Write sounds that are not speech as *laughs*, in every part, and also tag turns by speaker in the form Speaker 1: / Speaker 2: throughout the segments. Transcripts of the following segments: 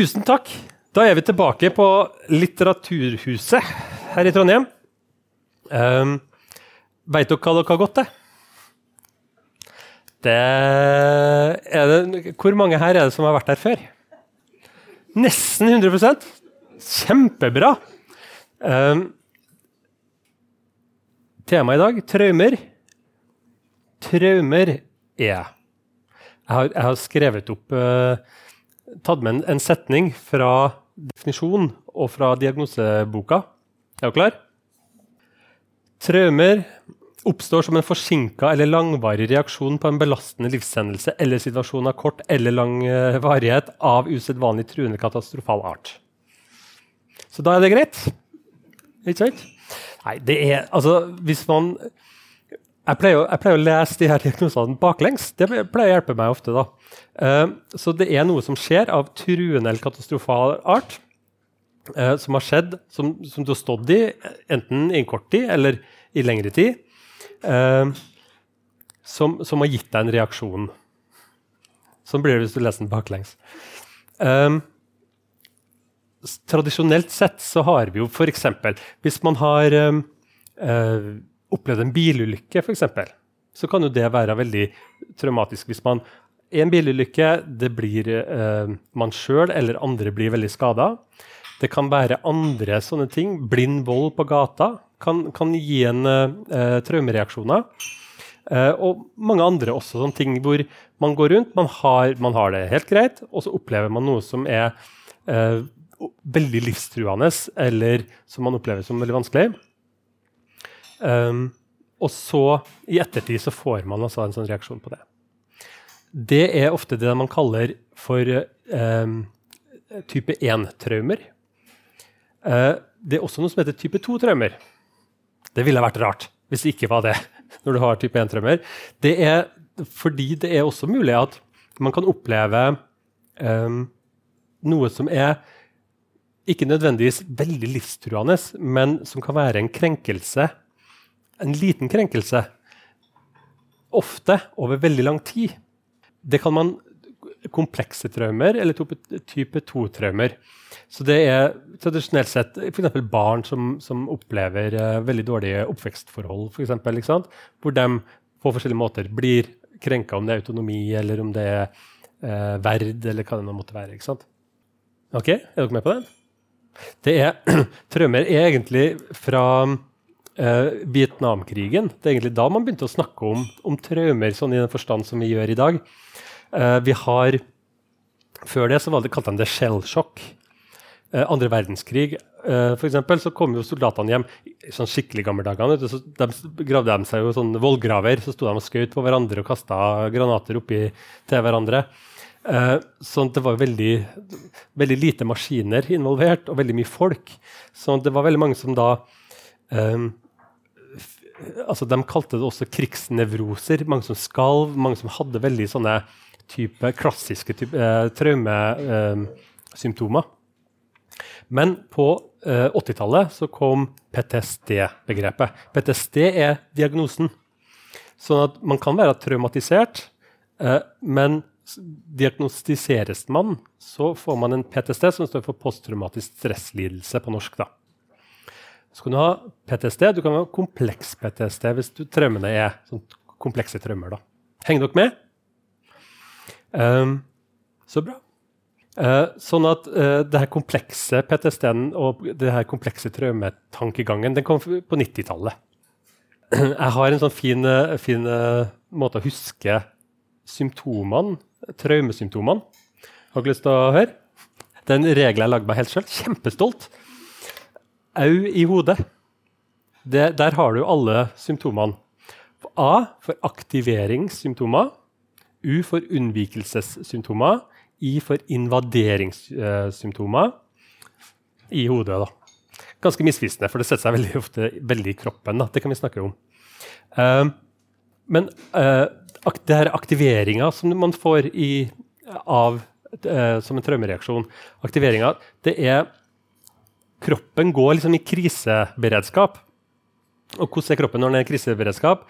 Speaker 1: Tusen takk. Da er vi tilbake på Litteraturhuset her i Trondheim. Um, Veit dere hva dere har gått til? Det det, hvor mange her er det som har vært her før? Nesten 100 Kjempebra! Um, Temaet i dag traumer. Traumer er Jeg har, jeg har skrevet opp uh, Tatt med en, setning fra definisjonen og fra diagnoseboka. Er du klar? Traumer oppstår som en forsinka eller langvarig reaksjon på en belastende livshendelse eller situasjon av kort eller lang uh, varighet av usedvanlig truende katastrofal art. Så da er det greit? Ikke sant? Nei, det er Altså, hvis man jeg pleier, jeg pleier, å lese de her diagnosene baklengs. Det pleier å hjelpe meg ofte. da. Uh, så det er noe som skjer av truende eller katastrofal art. Uh, som har skjedd, som, som, du har stått i, enten i en kort tid eller i lengre tid. Uh, som, som, har gitt deg en reaksjon. Sånn blir det hvis du leser den baklengs. Tradisjonelt sett så har vi jo f.eks. hvis man har opplevd en bilulykke, eksempel, så kan jo det være veldig traumatisk. Hvis man er en bilulykke, det blir eh, man sjøl eller andre blir veldig skada. Det kan være andre sånne ting. Blind vold på gata kan, kan gi en eh, traumereaksjoner. Uh, og mange andre også sånne ting hvor man går rundt, man har, man har det helt greit, og så opplever man noe som er uh, veldig livstruende, eller som man opplever som veldig vanskelig. Um, og så, i ettertid, så får man altså en sånn reaksjon på det. Det er ofte det man kaller for um, type 1-traumer. Uh, eh, det er også noe som heter type 2-traumer. Det ville vært rart hvis det ikke var det. *laughs* når du har type 1-traumer. Det er fordi det er også mulig at man kan oppleve um, noe som er ikke nødvendigvis veldig livstruende, men som kan være en krenkelse, en liten krenkelse, ofte over veldig lang tid. Det kan man komplekse traumer eller type 2-traumer. Så det er tradisjonelt sett f.eks. barn som, som opplever uh, veldig dårlige oppvekstforhold, for eksempel, hvor de på forskjellige måter blir krenka, om det er autonomi eller om det er uh, verd, eller hva det nå måtte være. Ok, Er dere med på det? Det er, *clears throat* traumer er egentlig fra uh, Vietnamkrigen. Det er egentlig da man begynte å snakke om, om traumer sånn i den forstand som vi gjør i dag. Eh, vi har, Før det så var det, kalte de det shell-sjokk. Eh, andre verdenskrig eh, for eksempel, så kom jo soldatene hjem sånn skikkelig gamle. Så de gravde de seg jo sånn vollgraver. Så sto de og skjøt på hverandre og kasta granater oppi til hverandre. Uh, sånn det var veldig, veldig, lite maskiner involvert, og veldig mye folk. Så det var veldig mange som da um, altså De kalte det også krigsnevroser. Mange som skalv, mange som hadde veldig sånne type, klassiske type, eh, traumesymptomer. Uh, Men på 80-tallet så kom PTSD-begrepet. PTSD er diagnosen. Sånn at man kan være traumatisert, men diagnostiseres man, så får man en PTSD, som står for posttraumatisk stresslidelse på norsk. da. Så kan du ha PTSD, du kan ha kompleks PTSD hvis du, traumene er sånn komplekse traumer. da. Henger dere med? Um, så bra. Uh, sånn at uh, det her komplekse PTSD-en og det her komplekse traumetankegangen den kom på 90-tallet. *clears throat* Jeg har en sånn fin, eh, fin måte å huske symptomene traumesymptomene. Har dere lyst til å høre? Det er en regel jeg lagde meg helt sjøl. Kjempestolt. Au i hodet. Det, der har du alle symptomene. A for aktiveringssymptomer. U for unnvikelsessymptomer. I for invaderingssymptomer. I hodet, da. Ganske misvisende, for det setter seg veldig ofte veldig i kroppen. Da. Det kan vi snakke om. Uh, men uh, det her aktiveringa som man får i, av, uh, som en traumereaksjon Aktiveringa, det er Kroppen går liksom i kriseberedskap. Og hvordan er kroppen når den er i kriseberedskap?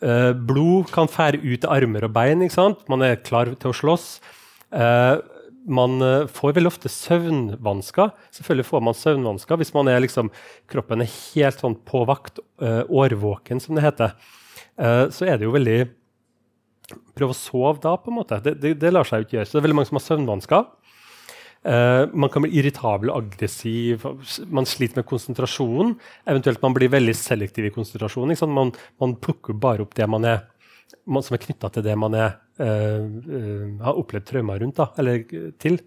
Speaker 1: Uh, blod kan fære ut til armer og bein. Man er klar til å slåss. Uh, man uh, får veldig ofte søvnvansker. Selvfølgelig får man søvnvansker hvis man er liksom, kroppen er helt sånn på vakt, uh, årvåken, som det heter. Så er det jo veldig Prøv å sove da, på en måte. Det, det, det lar seg jo ikke gjøre. Så det er veldig mange som har søvnvansker. Uh, man kan bli irritabel og aggressiv, man sliter med konsentrasjonen. Eventuelt man blir veldig selektiv i konsentrasjonen. Man, man, plukker bare opp det man er, man, som er knytta til det man er, uh, uh, har opplevd traumer rundt, da, eller til.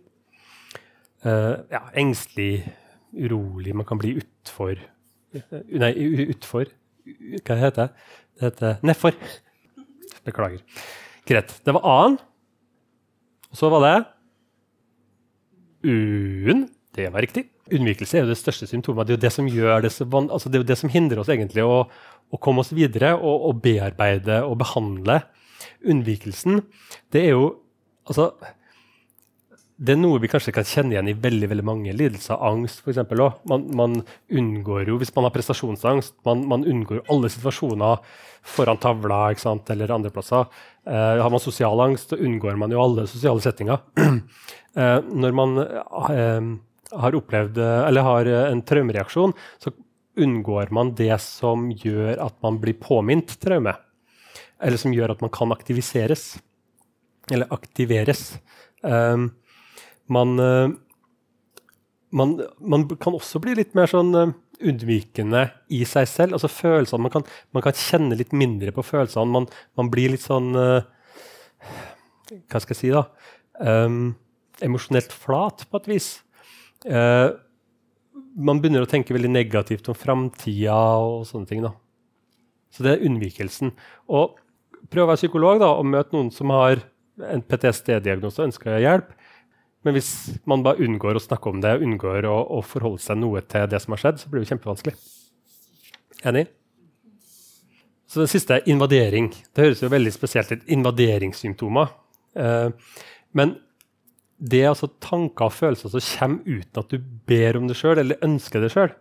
Speaker 1: ja, engstelig, urolig. Man kan bli utfor Nei, utfor Hva heter det? Det heter nedfor. Beklager. Greit. Det var A-en. Og så var det U-en. Det var riktig. Unnvikelse er jo det største symptomet. Det er jo det som, det, altså det, det som hindrer oss egentlig å, å komme oss videre og, og, bearbeide og behandle. Unnvikelsen, det er jo altså det er noe vi kanskje kan kjenne igjen i veldig veldig mange lidelser. Angst, f.eks. Man, man unngår jo, hvis man har prestasjonsangst, man, man unngår alle situasjoner foran tavla eller andre plasser. Eh, har man sosial angst, så unngår man jo alle sosiale settinger. *clears throat* eh, når man eh, har opplevd, eller har en traumereaksjon, så unngår man det som gjør at man blir påminnet traume. Eller som gjør at man kan aktiviseres. Eller aktiveres. Man, eh, man, man, kan også bli litt mer sånn undvikende i seg selv. altså følelsene, Man kan, man kan kjenne litt mindre på følelsene. Man, man blir litt sånn Hva skal jeg si, da? Um, emosjonelt flat, på et vis. Eh, man begynner å tenke veldig negativt om framtida og sånne ting. da. Så det er unnvikelsen. Og prøv å være psykolog da, og møte noen som har en PTSD-diagnose og ønsker hjelp. Men hvis man bare unngår å snakke om det, unngår å, å, forholde seg noe til det som har skjedd, så blir det kjempevanskelig. Enig? Så det siste er invadering. Det høres jo veldig spesielt ut. Invaderingssymptomer. Eh, men det er altså tanker og følelser som kommer uten at du ber om det sjøl eller ønsker det sjøl.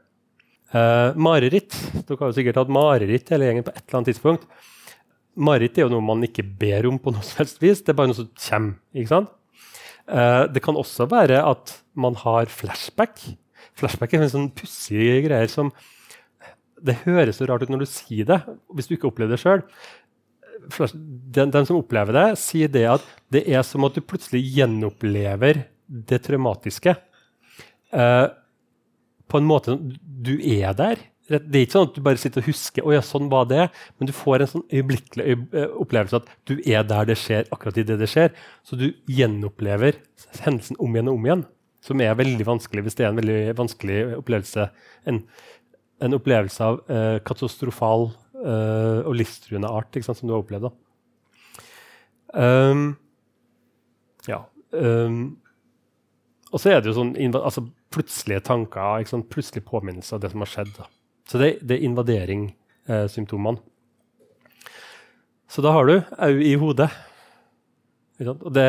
Speaker 1: Eh, mareritt. Dere har jo sikkert hatt mareritt hele gjengen på et eller annet tidspunkt. Mareritt er jo noe man ikke ber om på noe som helst vis. Det er bare noe som kommer. ikke sant? Uh, det kan også være at man har flashback. Flashback er en sånn pussige greier som Det høres så rart ut når du sier det, hvis du ikke opplever det sjøl. Den, den, som opplever det, sier det at det er som at du plutselig gjenopplever det traumatiske. Eh, på en måte Du er der. Det er ikke sånn at du bare sitter og husker å ja, sånn var det, men du får en sånn øyeblikkelig eh, opplevelse at du er der det skjer, akkurat i det det skjer. Så du gjenopplever hendelsen om igjen og om igjen, som er veldig vanskelig hvis det er en veldig vanskelig opplevelse. En, en opplevelse av eh, katastrofal eh, og livstruende art sant, som du har opplevd. Um, ja. Um, og så er det jo sånn altså, plutselige tanker, plutselig påminnelse av det som har skjedd. Da. Så det, det er invaderingssymptomene. så da har du au i hodet. Og, det,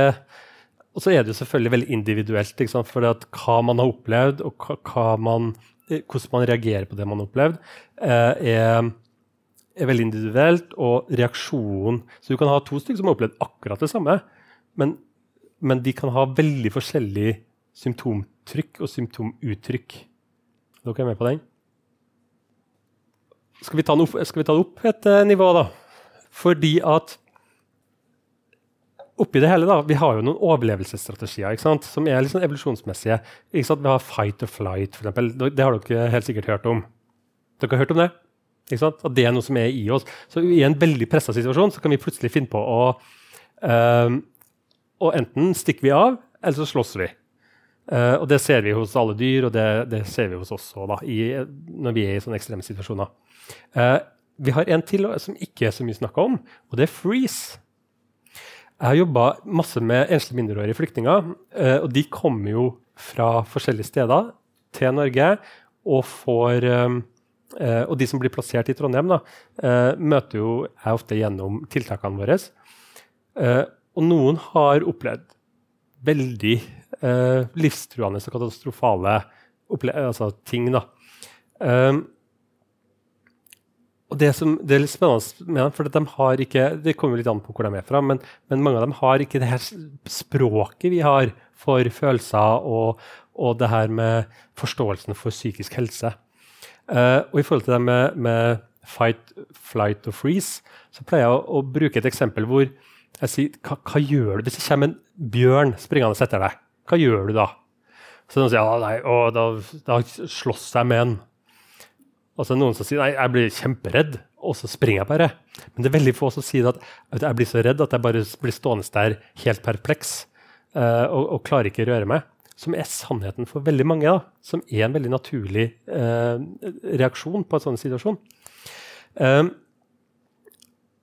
Speaker 1: og, så er det jo selvfølgelig veldig individuelt. For hva man har opplevd, og hva man, hvordan man reagerer på det man har opplevd, eh, er, er, veldig individuelt. Og reaksjonen Så du kan ha to stykker som har opplevd akkurat det samme, men, men de kan ha veldig forskjellig symptomtrykk og symptomuttrykk. Dere er med på den? Skal vi ta, opp, skal vi ta det opp et uh, nivå, da? Fordi at oppi det hele, da, Vi har jo noen overlevelsesstrategier som er sånn evolusjonsmessige. Vi har fight or flight, eksempel. Det har dere helt sikkert hørt om. Dere har hørt om det? At det er noe som er i oss. Så i en veldig pressa situasjon så kan vi plutselig finne på å uh, Og enten stikker vi av, eller så slåss vi. Uh, og det ser vi hos alle dyr, og det, det ser vi hos oss òg når vi er i sånne ekstreme situasjoner. Uh, vi har en til som ikke er så mye snakka om, og det er freeze. Jeg har jobba masse med enslige mindreårige flyktninger. Uh, og de kommer jo fra forskjellige steder til Norge og får um, uh, Og de som blir plassert i Trondheim, da, møter jo jeg ofte gjennom tiltakene våre. og noen har opplevd veldig livstruende og katastrofale altså, ting. da. Og det, som, det, er litt spennende med dem, for de har ikke, det kommer litt an på hvor de er fra, men, men, mange av dem har ikke det her språket vi har for følelser og, og det her med forståelsen for psykisk helse. Uh, og i forhold til det med, med, fight, flight og freeze, så pleier jeg å, å bruke et eksempel hvor jeg sier hva, hva, gjør du hvis det kommer en bjørn springende etter deg? Hva gjør du da? Så noen sier ja, nei, å, da, da slåss jeg med en. Og så er det noen som sier nei, jeg blir kjemperedd, og så springer jeg bare. Men det er veldig få som sier at jeg blir så redd at jeg bare blir stående der helt perpleks uh, og, og, klarer ikke å røre meg. Som er sannheten for veldig mange. da, Som er en veldig naturlig eh, reaksjon på en sånn situasjon. Uh,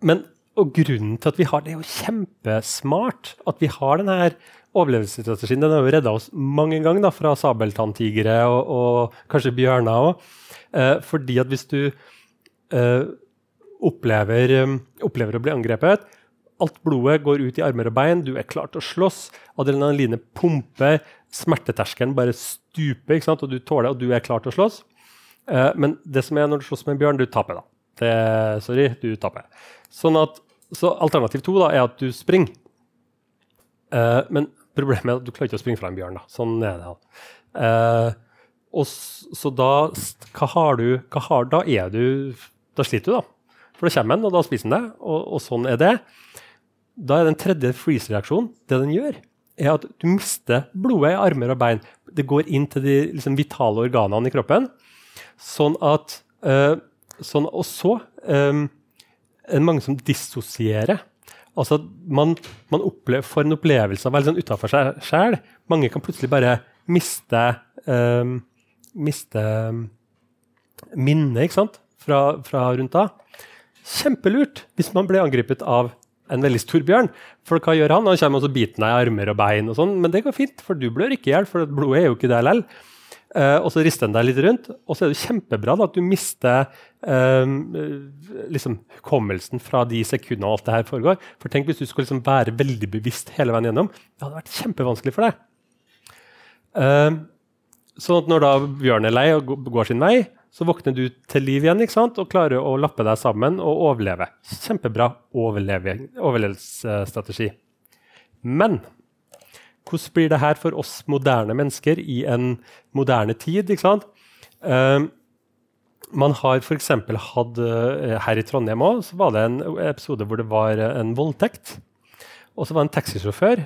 Speaker 1: men og grunnen til at vi har det, er jo kjempesmart at vi har denne overlevelsesstrategien. Den har jo redda oss mange ganger da, fra sabeltanntigre og, og, kanskje bjørner òg. Eh, fordi at hvis du eh, opplever, um, opplever, å bli angrepet Alt blodet går ut i armer og bein, du er klar til å slåss. Adrenalinet pumper, smerteterskelen bare stuper, og du tåler og du er klar til å slåss. Eh, men det som er når du slåss med en bjørn, du taper. da. Det, sorry, du taper. Sånn at, så alternativ to da, er at du springer. Eh, men problemet er at du klarer ikke å springe fra en bjørn. da. Sånn er det. Eh, og så da hva har du, hva har, Da er du Da sliter du, da. For da kommer den, og da spiser den deg, og, og, sånn er det. Da er den tredje freeze-reaksjonen Det den gjør, er at du mister blodet i armer og bein. Det går inn til de liksom, vitale organene i kroppen. Sånn at uh, sånn, Og så um, er det mange som dissosierer. Altså, man, man opplever, får en opplevelse av å være sånn utafor seg sjæl. Mange kan plutselig bare miste um, miste um, minnet ikke sant? Fra, fra, rundt da. Kjempelurt hvis man blir angrepet av en veldig stor bjørn. For hva gjør han? Han kommer og biter deg i armer og bein, og sånn, men det går fint, for du blør ikke i hjel, for blodet er jo ikke der likevel. Uh, og så rister han deg litt rundt, og så er det kjempebra da, at du mister uh, liksom, hukommelsen fra de sekundene alt det her foregår. For tenk hvis du skulle liksom være veldig bevisst hele veien gjennom. Det hadde vært kjempevanskelig for deg. Uh, Sånn at når da bjørnen er lei og går sin vei, så våkner du til liv igjen ikke sant? og klarer å lappe deg sammen og overleve. Kjempebra overlevelsesstrategi. Men hvordan blir det her for oss moderne mennesker i en moderne tid? ikke sant? Uh, man har f.eks. hatt uh, Her i Trondheim også, så var det en episode hvor det var en voldtekt. Og så var det en taxisjåfør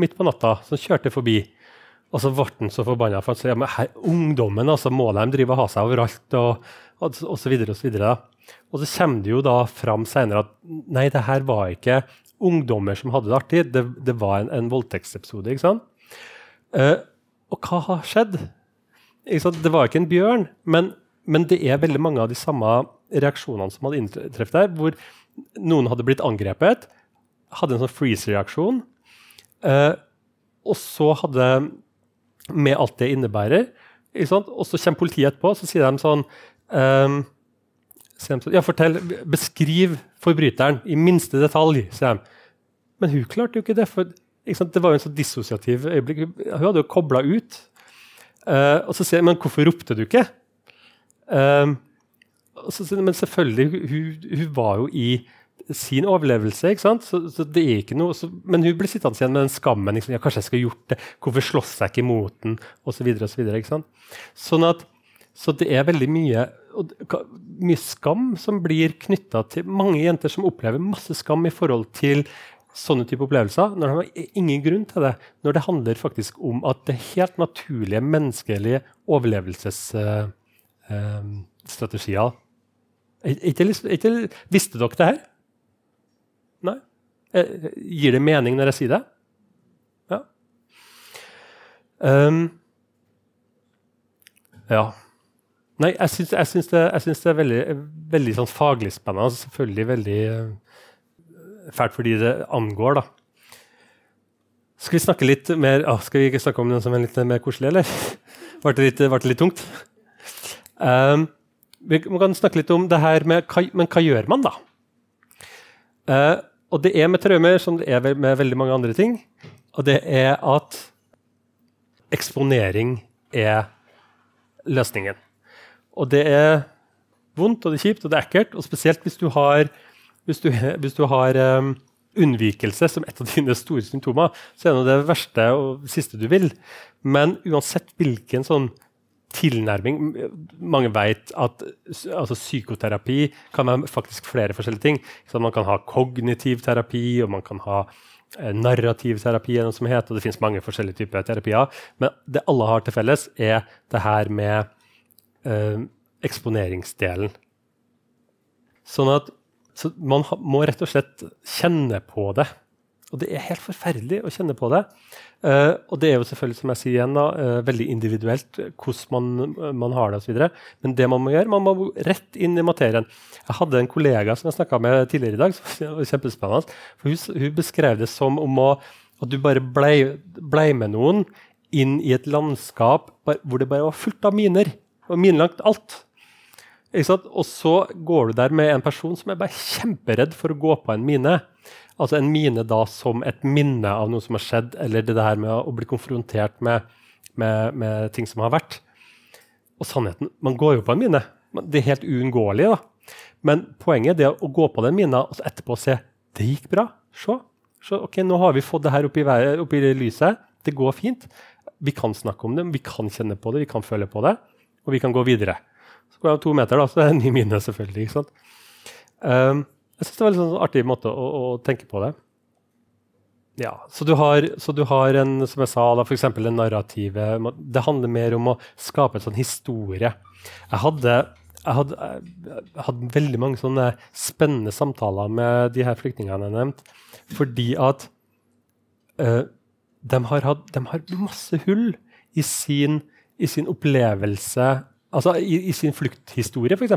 Speaker 1: midt på natta som kjørte forbi. Og så ble han så forbanna. For sa ja, men her, ungdommen altså, må de drive og ha seg overalt. Og, og, og så videre og så videre. Og så kommer det jo da fram senere at nei, det her var ikke ungdommer som hadde det artig. Det, det var en, en voldtektsepisode. ikke sant? Uh, og hva har skjedd? Det var ikke en bjørn, men, men, det er veldig mange av de samme reaksjonene som hadde inntruffet der, hvor noen hadde blitt angrepet, hadde en sånn freeze-reaksjon, uh, og så hadde med alt det innebærer. Og så kommer politiet etterpå så sier de sånn um, Ja, fortell, beskriv forbryteren i minste detalj, sier de. Men hun klarte jo ikke det. for ikke Det var jo en sånn dissosiativ øyeblikk. Hun hadde jo kobla ut. Uh, og så sier jeg, men hvorfor ropte du ikke? Um, så, men selvfølgelig, hun, hun, var jo i sin overlevelse. ikke sant? Så, så det er ikke noe, så, men hun blir sittende igjen med den skammen. Liksom, ja, 'Kanskje jeg skulle gjort det. Hvorfor slåss jeg ikke mot den?' Osv. Så, og så, videre, ikke sant? sånn at, så det er veldig mye, mye skam som blir knytta til mange jenter som opplever masse skam i forhold til sånne type opplevelser, når de har ingen grunn til det. Når det handler faktisk om at det helt naturlige menneskelige overlevelsesstrategier uh, uh, Visste dere det her? Eh, gir det mening når jeg sier det? Ja. Um, ja. Nei, jeg syns, jeg syns, det, jeg syns det, er veldig, veldig sånn faglig spennende. Altså selvfølgelig veldig uh, fælt fordi det angår, da. Skal vi snakke litt mer å, Skal vi ikke snakke om noe som er litt mer koselig, eller? *laughs* Ble det litt, det litt tungt? Um, vi kan snakke litt om det her med hva, Men hva gjør man, da? Uh, og det er med traumer som det er med veldig mange andre ting. Og det er at eksponering er løsningen. Og det er vondt og det er kjipt og det er ekkelt. Og spesielt hvis du har, hvis du, hvis du har um, unnvikelse som et av dine store symptomer, så er det det verste og siste du vil. Men uansett hvilken sånn tilnærming Mange vet at altså, psykoterapi kan være faktisk flere forskjellige ting. Så man kan ha kognitiv terapi, og man kan ha eh, narrativ terapi, og det finnes mange forskjellige typer terapier. Men det alle har til felles, er det her med eh, eksponeringsdelen. Sånn at så man må rett og slett kjenne på det. Og det er helt forferdelig å kjenne på det. Uh, og det er jo selvfølgelig som jeg sier igjen da, uh, veldig individuelt hvordan man, man har det osv. Men det man må gjøre, man må rett inn i materien. Jeg hadde en kollega som jeg snakka med tidligere i dag, *laughs* som var kjempespennende. for Hun, hun beskrev det som om å, at du bare blei ble med noen inn i et landskap hvor det bare var fullt av miner. Og minelagt alt. Og så går du der med en person som er bare kjemperedd for å gå på en mine. Altså En mine da som et minne av noe som har skjedd, eller det der med å bli konfrontert med, med, med ting som har vært. Og sannheten Man går jo på en mine. Det er helt uunngåelig. da. Men poenget er å gå på den mina og etterpå se det gikk bra. Se. Se ok, Nå har vi fått det her opp i, opp i lyset. Det går fint. Vi kan snakke om det, vi kan kjenne på det, vi kan føle på det, og vi kan gå videre. Så går jeg to meter, da, så er det en ny mine, selvfølgelig. ikke sant? Um, jeg syns det var en sånn artig måte å, å, tenke på det. Ja, så du, har, så du har en som jeg sa, da, for en narrativet. Det handler mer om å skape en sånn historie. Jeg hadde, jeg hadde, jeg hadde veldig mange sånne spennende samtaler med de her flyktningene jeg nevnte, fordi at uh, de, har hatt, de har masse hull i sin, i sin opplevelse Altså i, i sin flukthistorie, f.eks.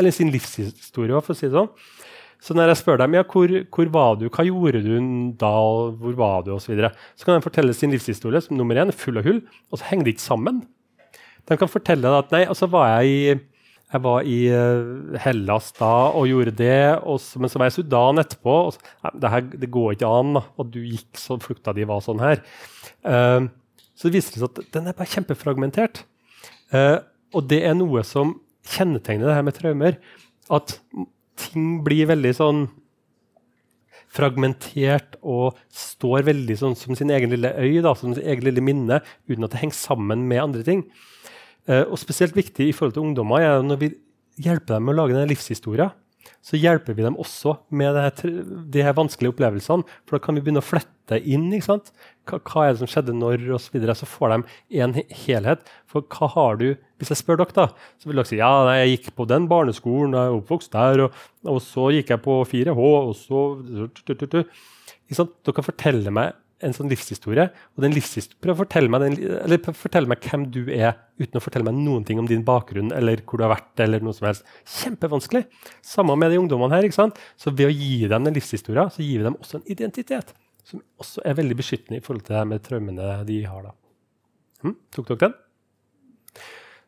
Speaker 1: Eller sin livshistorie. for å si det sånn. Så når jeg spør dem ja, hvor, hvor var du, hva gjorde du da, hvor var du osv., så, videre, så kan de fortelle sin livshistorie som nummer én full av hull, og så henger det ikke sammen. De kan fortelle at nei, altså var jeg i, jeg var i uh, Hellas da og gjorde det, og så, men så var jeg i Sudan etterpå. og så, nei, det, her, det, går ikke an Og du gikk så flukta di var sånn her. Uh, så det viser seg at den er bare kjempefragmentert. Uh, og det er noe som kjennetegner det her med traumer. At ting blir veldig sånn fragmentert og står veldig sånn som sin egen lille øy, da, som sin egen lille minne, uten at det henger sammen med andre ting. Uh, og Spesielt viktig i forhold til ungdommer er når vi hjelper dem med å lage denne livshistorien så hjelper vi dem også med her, de her vanskelige opplevelsene. For da kan vi begynne å flette inn. ikke sant? Hva, hva er det som skjedde når, osv. Så, så får de en helhet. For hva har du Hvis jeg spør dere, da, så vil dere si ja, nei, jeg gikk på den barneskolen, jeg er oppvokst der, og, og så gikk jeg på 4H, og så? Dere kan fortelle meg en sånn livshistorie. og den livshistorie, Prøv å fortelle meg, den, fortelle meg hvem du er, uten å fortelle meg noen ting om din bakgrunn eller hvor du har vært. eller noe som helst. Kjempevanskelig. Samme med de ungdommene her. ikke sant? Så ved å gi dem en livshistorie, så gir vi dem også en identitet. Som også er veldig beskyttende i forhold til det med traumene de har. da. Hm? Tok dere den?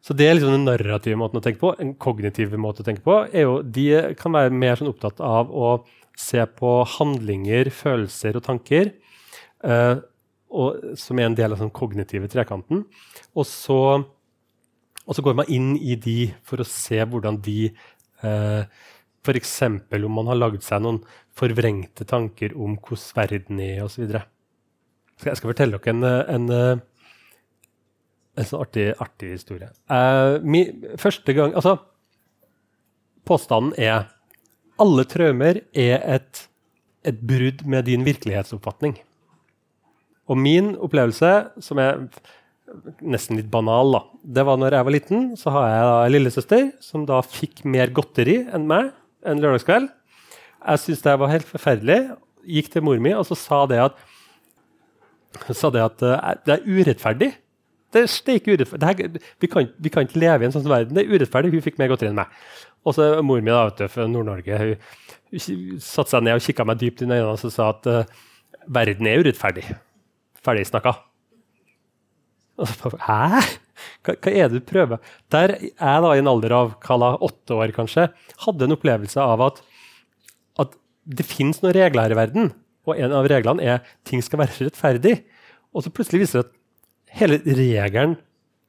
Speaker 1: Så det er liksom den narrative måten å tenke på. En kognitiv måte å tenke på er jo, De kan være mer sånn opptatt av å se på handlinger, følelser og tanker og, som er en del av den kognitive trekanten. Og så, og så, går man inn i de for å se hvordan de eh, F.eks. om man har lagd seg noen forvrengte tanker om hvordan verden er osv. Jeg skal fortelle dere en, en, en sånn artig, artig historie. Eh, mi, første gang, altså, Påstanden er alle traumer er et, et brudd med din virkelighetsoppfatning. Og min opplevelse, som er nesten litt banal, da, det var når jeg var liten, så har jeg da en lillesøster som da fikk mer godteri enn meg en lørdagskveld. Jeg syntes det var helt forferdelig. Gikk til mor mi og så sa det at, sa det, at uh, det er urettferdig. Det er ikke urettferdig. Vi kan, vi, kan, ikke leve i en sånn verden. Det er urettferdig. Hun fikk mer godteri enn meg. Og så mor mi da, vet du, fra Nord-Norge hun, hun satte seg ned og kikka meg dypt i øynene og sa at uh, verden er urettferdig ferdig snakka. Hæ? Hva, hva, er det du prøver? Der jeg da i en alder av kalla, åtte år kanskje, hadde en opplevelse av at, at det fins noen regler her i verden, og en av reglene er ting skal være rettferdig. Og så plutselig viser det at hele regelen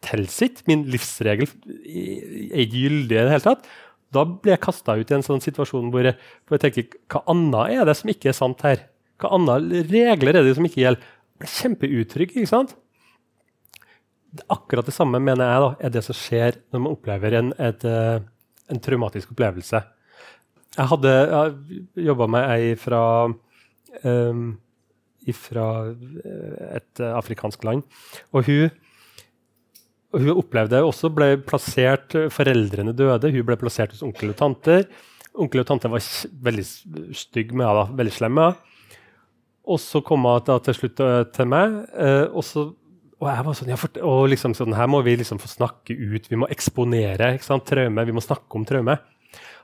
Speaker 1: tilsitt, min livsregel, er ikke gyldig i det hele tatt. Da blir jeg kasta ut i en sånn situasjon hvor jeg, hvor jeg, tenker hva annet er det som ikke er sant her? Hva andre regler er det som ikke gjelder? Kjempeutrygg. ikke sant? Akkurat det samme mener jeg da, er det som skjer når man opplever en, et, eh, en traumatisk opplevelse. Jeg hadde jobba med ei fra um, fra et afrikansk land. Og hun hun opplevde også ble plassert, Foreldrene døde, hun ble plassert hos onkel og tanter. Onkel og tante var veldig stygg med henne, veldig slem med henne. Og så kom hun til slutt eh, til meg. Eh, og, så, og jeg var sånn, ja, for, og liksom sånn, Her må vi liksom få snakke ut, vi må eksponere traume. Vi må snakke om traume.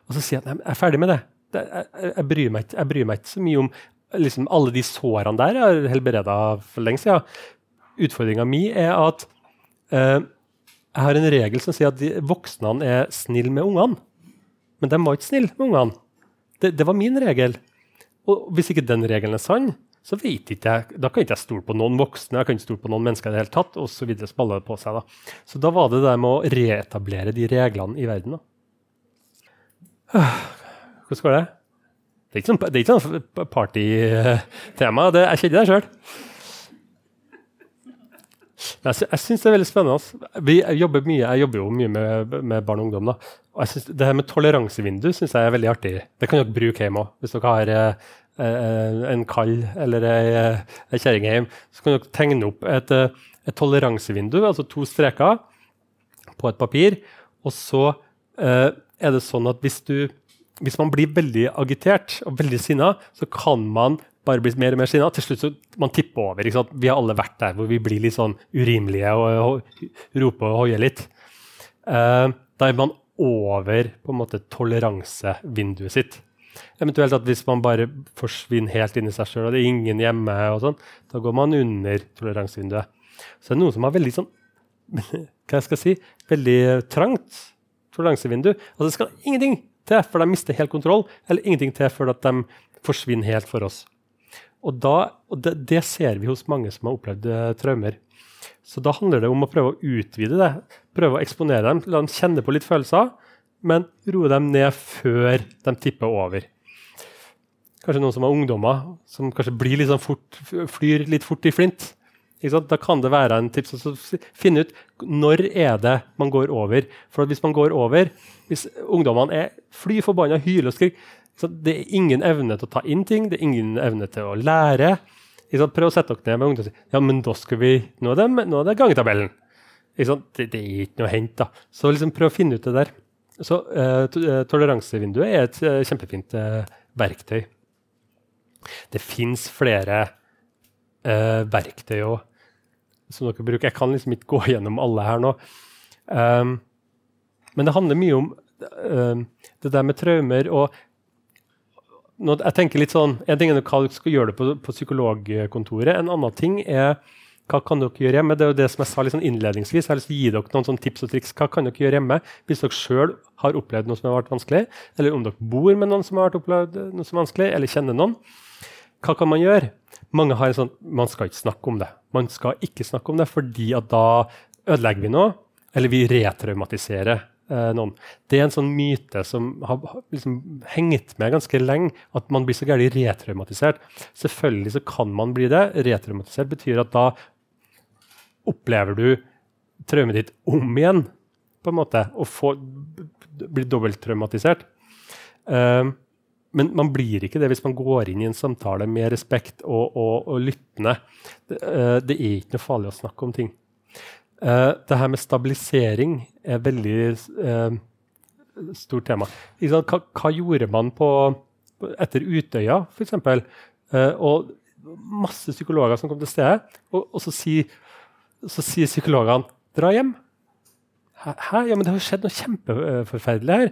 Speaker 1: Og så sier jeg at jeg er ferdig med det. det jeg, jeg, bryr meg, jeg, bryr meg, ikke så mye om liksom, alle de sårene der. Jeg har helbreda for lenge siden. Utfordringa mi er at eh, jeg har en regel som sier at de voksne er snille med ungene. Men de var ikke snille med ungene. Det, det, var min regel. Og hvis ikke den regelen er sann, så vet ikke jeg, da kan ikke jeg stole på noen voksne jeg kan ikke stole på noen mennesker i det hele tatt, og så videre spaller det på seg. Så da var det det med å reetablere de reglene i verden. Da. Hvordan går det? Det er ikke sånn, det er ikke sånn partytema. Jeg kjenner det sjøl. Jeg, jeg syns det er veldig spennende. Vi jobber mye, jeg jobber jo mye med, med barn og ungdom. Da. Og jeg synes, det her med toleransevindu synes jeg er veldig artig. Det kan dere bruke hjemme òg. Hvis dere har eh en kall eller ei, ei kjerring så kan dere tegne opp et, eh, et, toleransevindu, altså to streker, på et papir. Og så eh, er det sånn at hvis, du, hvis man blir veldig agitert og veldig sinna, så kan man bare bli mer og mer sinna. Til slutt så man tipper over. Vi har alle vært der hvor vi blir litt sånn urimelige og, og roper og hoier litt. Eh, da er man over på en måte toleransevinduet sitt. Eventuelt at hvis man bare forsvinner helt inn i seg sjøl, og det er ingen hjemme, og sånn, da går man under toleransevinduet. Så det er noen som har veldig sånn *laughs* hva skal jeg si, veldig trangt toleransevindu. Altså det skal ingenting til før de mister helt kontroll, eller ingenting til før de forsvinner helt for oss. Og, da, og det, det, ser vi hos mange som har opplevd uh, traumer. Så da handler det om å prøve å utvide det. Prøve å eksponere dem, la dem kjenne på litt følelser, men roe dem ned før de tipper over. Kanskje noen som har ungdommer, som kanskje blir litt sånn fort, flyr litt fort i flint. Da kan det være en tips å finne ut når er det man går over. For hvis man går over, hvis ungdommene er fly forbanna, hyler og skriker, det er ingen evne til å ta inn ting, det er ingen evne til å lære. Prøv å sette dere ned med ungdom og si ja, men da skal vi, nå er det, nå er det gangetabellen. Det, det, er ikke noe å hente. da. Så liksom prøv å finne ut det der. Så uh, Toleransevinduet er et uh, kjempefint uh, verktøy. Det fins flere verktøy òg som dere bruker. Jeg kan liksom ikke gå gjennom alle her nå. Um, men det handler mye om det der med traumer og jeg tenker litt sånn, En ting er hva du skal gjøre det på, på, psykologkontoret. En annen ting er hva kan dere gjøre hjemme. Det er jo det som jeg sa sånn innledningsvis. Jeg har lyst til å gi dere noen tips og triks. Hva kan dere gjøre hjemme hvis dere sjøl har opplevd noe som har vært vanskelig? Eller om dere bor med noen som har opplevd noe som er vanskelig, eller kjenner noen. Hva kan man gjøre? Mange har en sånn Man skal ikke snakke om det. Man skal ikke snakke om det, fordi at da ødelegger vi noe. Eller vi retraumatiserer eh, noen. Det er en sånn myte som har liksom hengt med ganske lenge, at man blir så gærent retraumatisert. Selvfølgelig så kan man bli det. Retraumatisert betyr at da opplever du traumet ditt om igjen, på en måte, og får, blir dobbelttraumatisert. Uh, men man blir ikke det hvis man går inn i en samtale med respekt og, og, og lyttende. Det, uh, det, er ikke noe farlig å snakke om ting. Uh, det her med stabilisering er veldig uh, stort tema. Hva, hva, gjorde man på, etter Utøya, f.eks.? Uh, og masse psykologer som kom til stedet. Og, og så, sier, så, sier, psykologene 'dra hjem'. Hæ? Ja, men det har skjedd noe kjempeforferdelig her.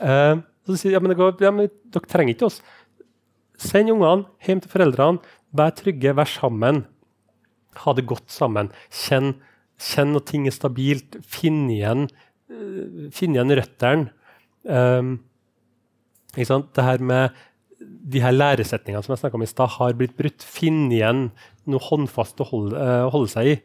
Speaker 1: Uh, så sier ja, men, går, ja, men dere trenger ikke oss. Send ungene hjem til foreldrene. Vær trygge, vær sammen. Ha det godt sammen. Kjenn Kjenn når ting er stabilt. Finn igjen, uh, finn igjen røttene. Um, det her med de her læresetningene som jeg om i sted, har blitt brutt. Finn igjen noe håndfast å holde, uh, holde seg i.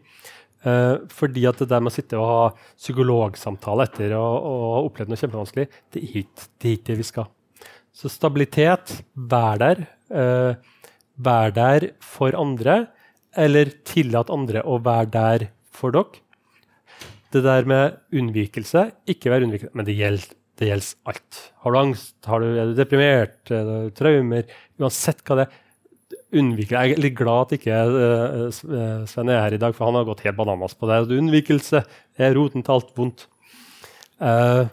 Speaker 1: Uh, fordi at det der med å sitte og ha psykologsamtale etter å ha opplevd noe kjempevanskelig, det er ikke det, er det vi skal. Så stabilitet, vær der. Uh, vær der for andre, eller tillat andre å være der for dere. Det der med unnvikelse, ikke være unnvikende, men det gjelder, det gjelder alt. Har du angst, har du, er du deprimert, er du traumer, uansett hva det er unnvike Jeg er litt glad at ikke uh, Sven er her i dag, for han har gått helt bananas på det. Unnvikelse er roten til alt vondt. Uh,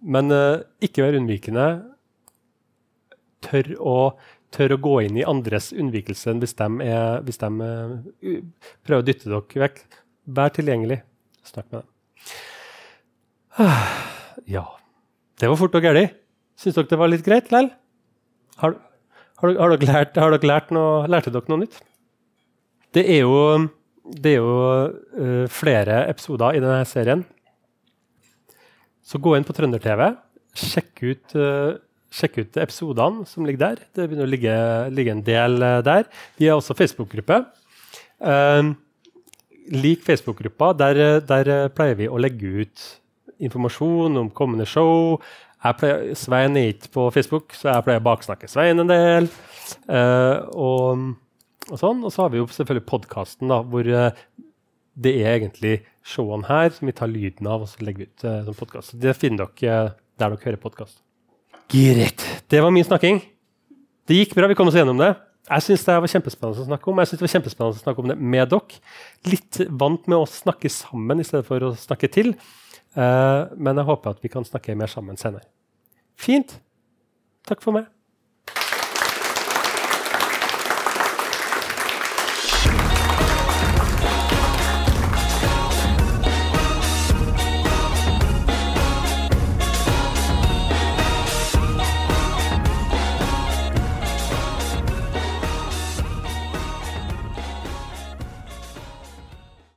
Speaker 1: men uh, ikke være unnvikende. Tør å, tør å, gå inn i andres unnvikelse hvis de, er, hvis de prøver å dytte dere vekk. Vær tilgjengelig. Snakk med dem. *sighs* Ja. Det var fort og gæli. Syns dere det var litt greit likevel? Har, har, har, dere lært, har dere lært noe, lærte dere noe nytt? Det er jo, det er jo uh, flere episoder i denne serien. Så gå inn på Trønder-TV. Sjekk ut, uh, ut episodene som ligger der. Det begynner å ligge, ligge en del uh, der. Vi har også Facebook-gruppe. lik Facebook-gruppa. Der, der pleier vi å legge ut informasjon om kommende show, Pleier, Svein er ikke på Facebook, så jeg pleier å baksnakke Svein en del. Uh, og, og, sånn. Og så har vi jo selvfølgelig podkasten, hvor uh, det er egentlig showene her som vi tar lyden av og så legger vi ut uh, som podkast. Det finner dere der dere hører podkast. Greit. Det var min snakking. Det gikk bra. Vi kom oss gjennom det. Jeg syns det var kjempespennende å snakke om Jeg synes det var kjempespennende å snakke om det med dere. Litt vant med å snakke sammen i stedet for å snakke til. Uh, men jeg håper at vi kan snakke mer sammen senere. Fint. Takk for meg.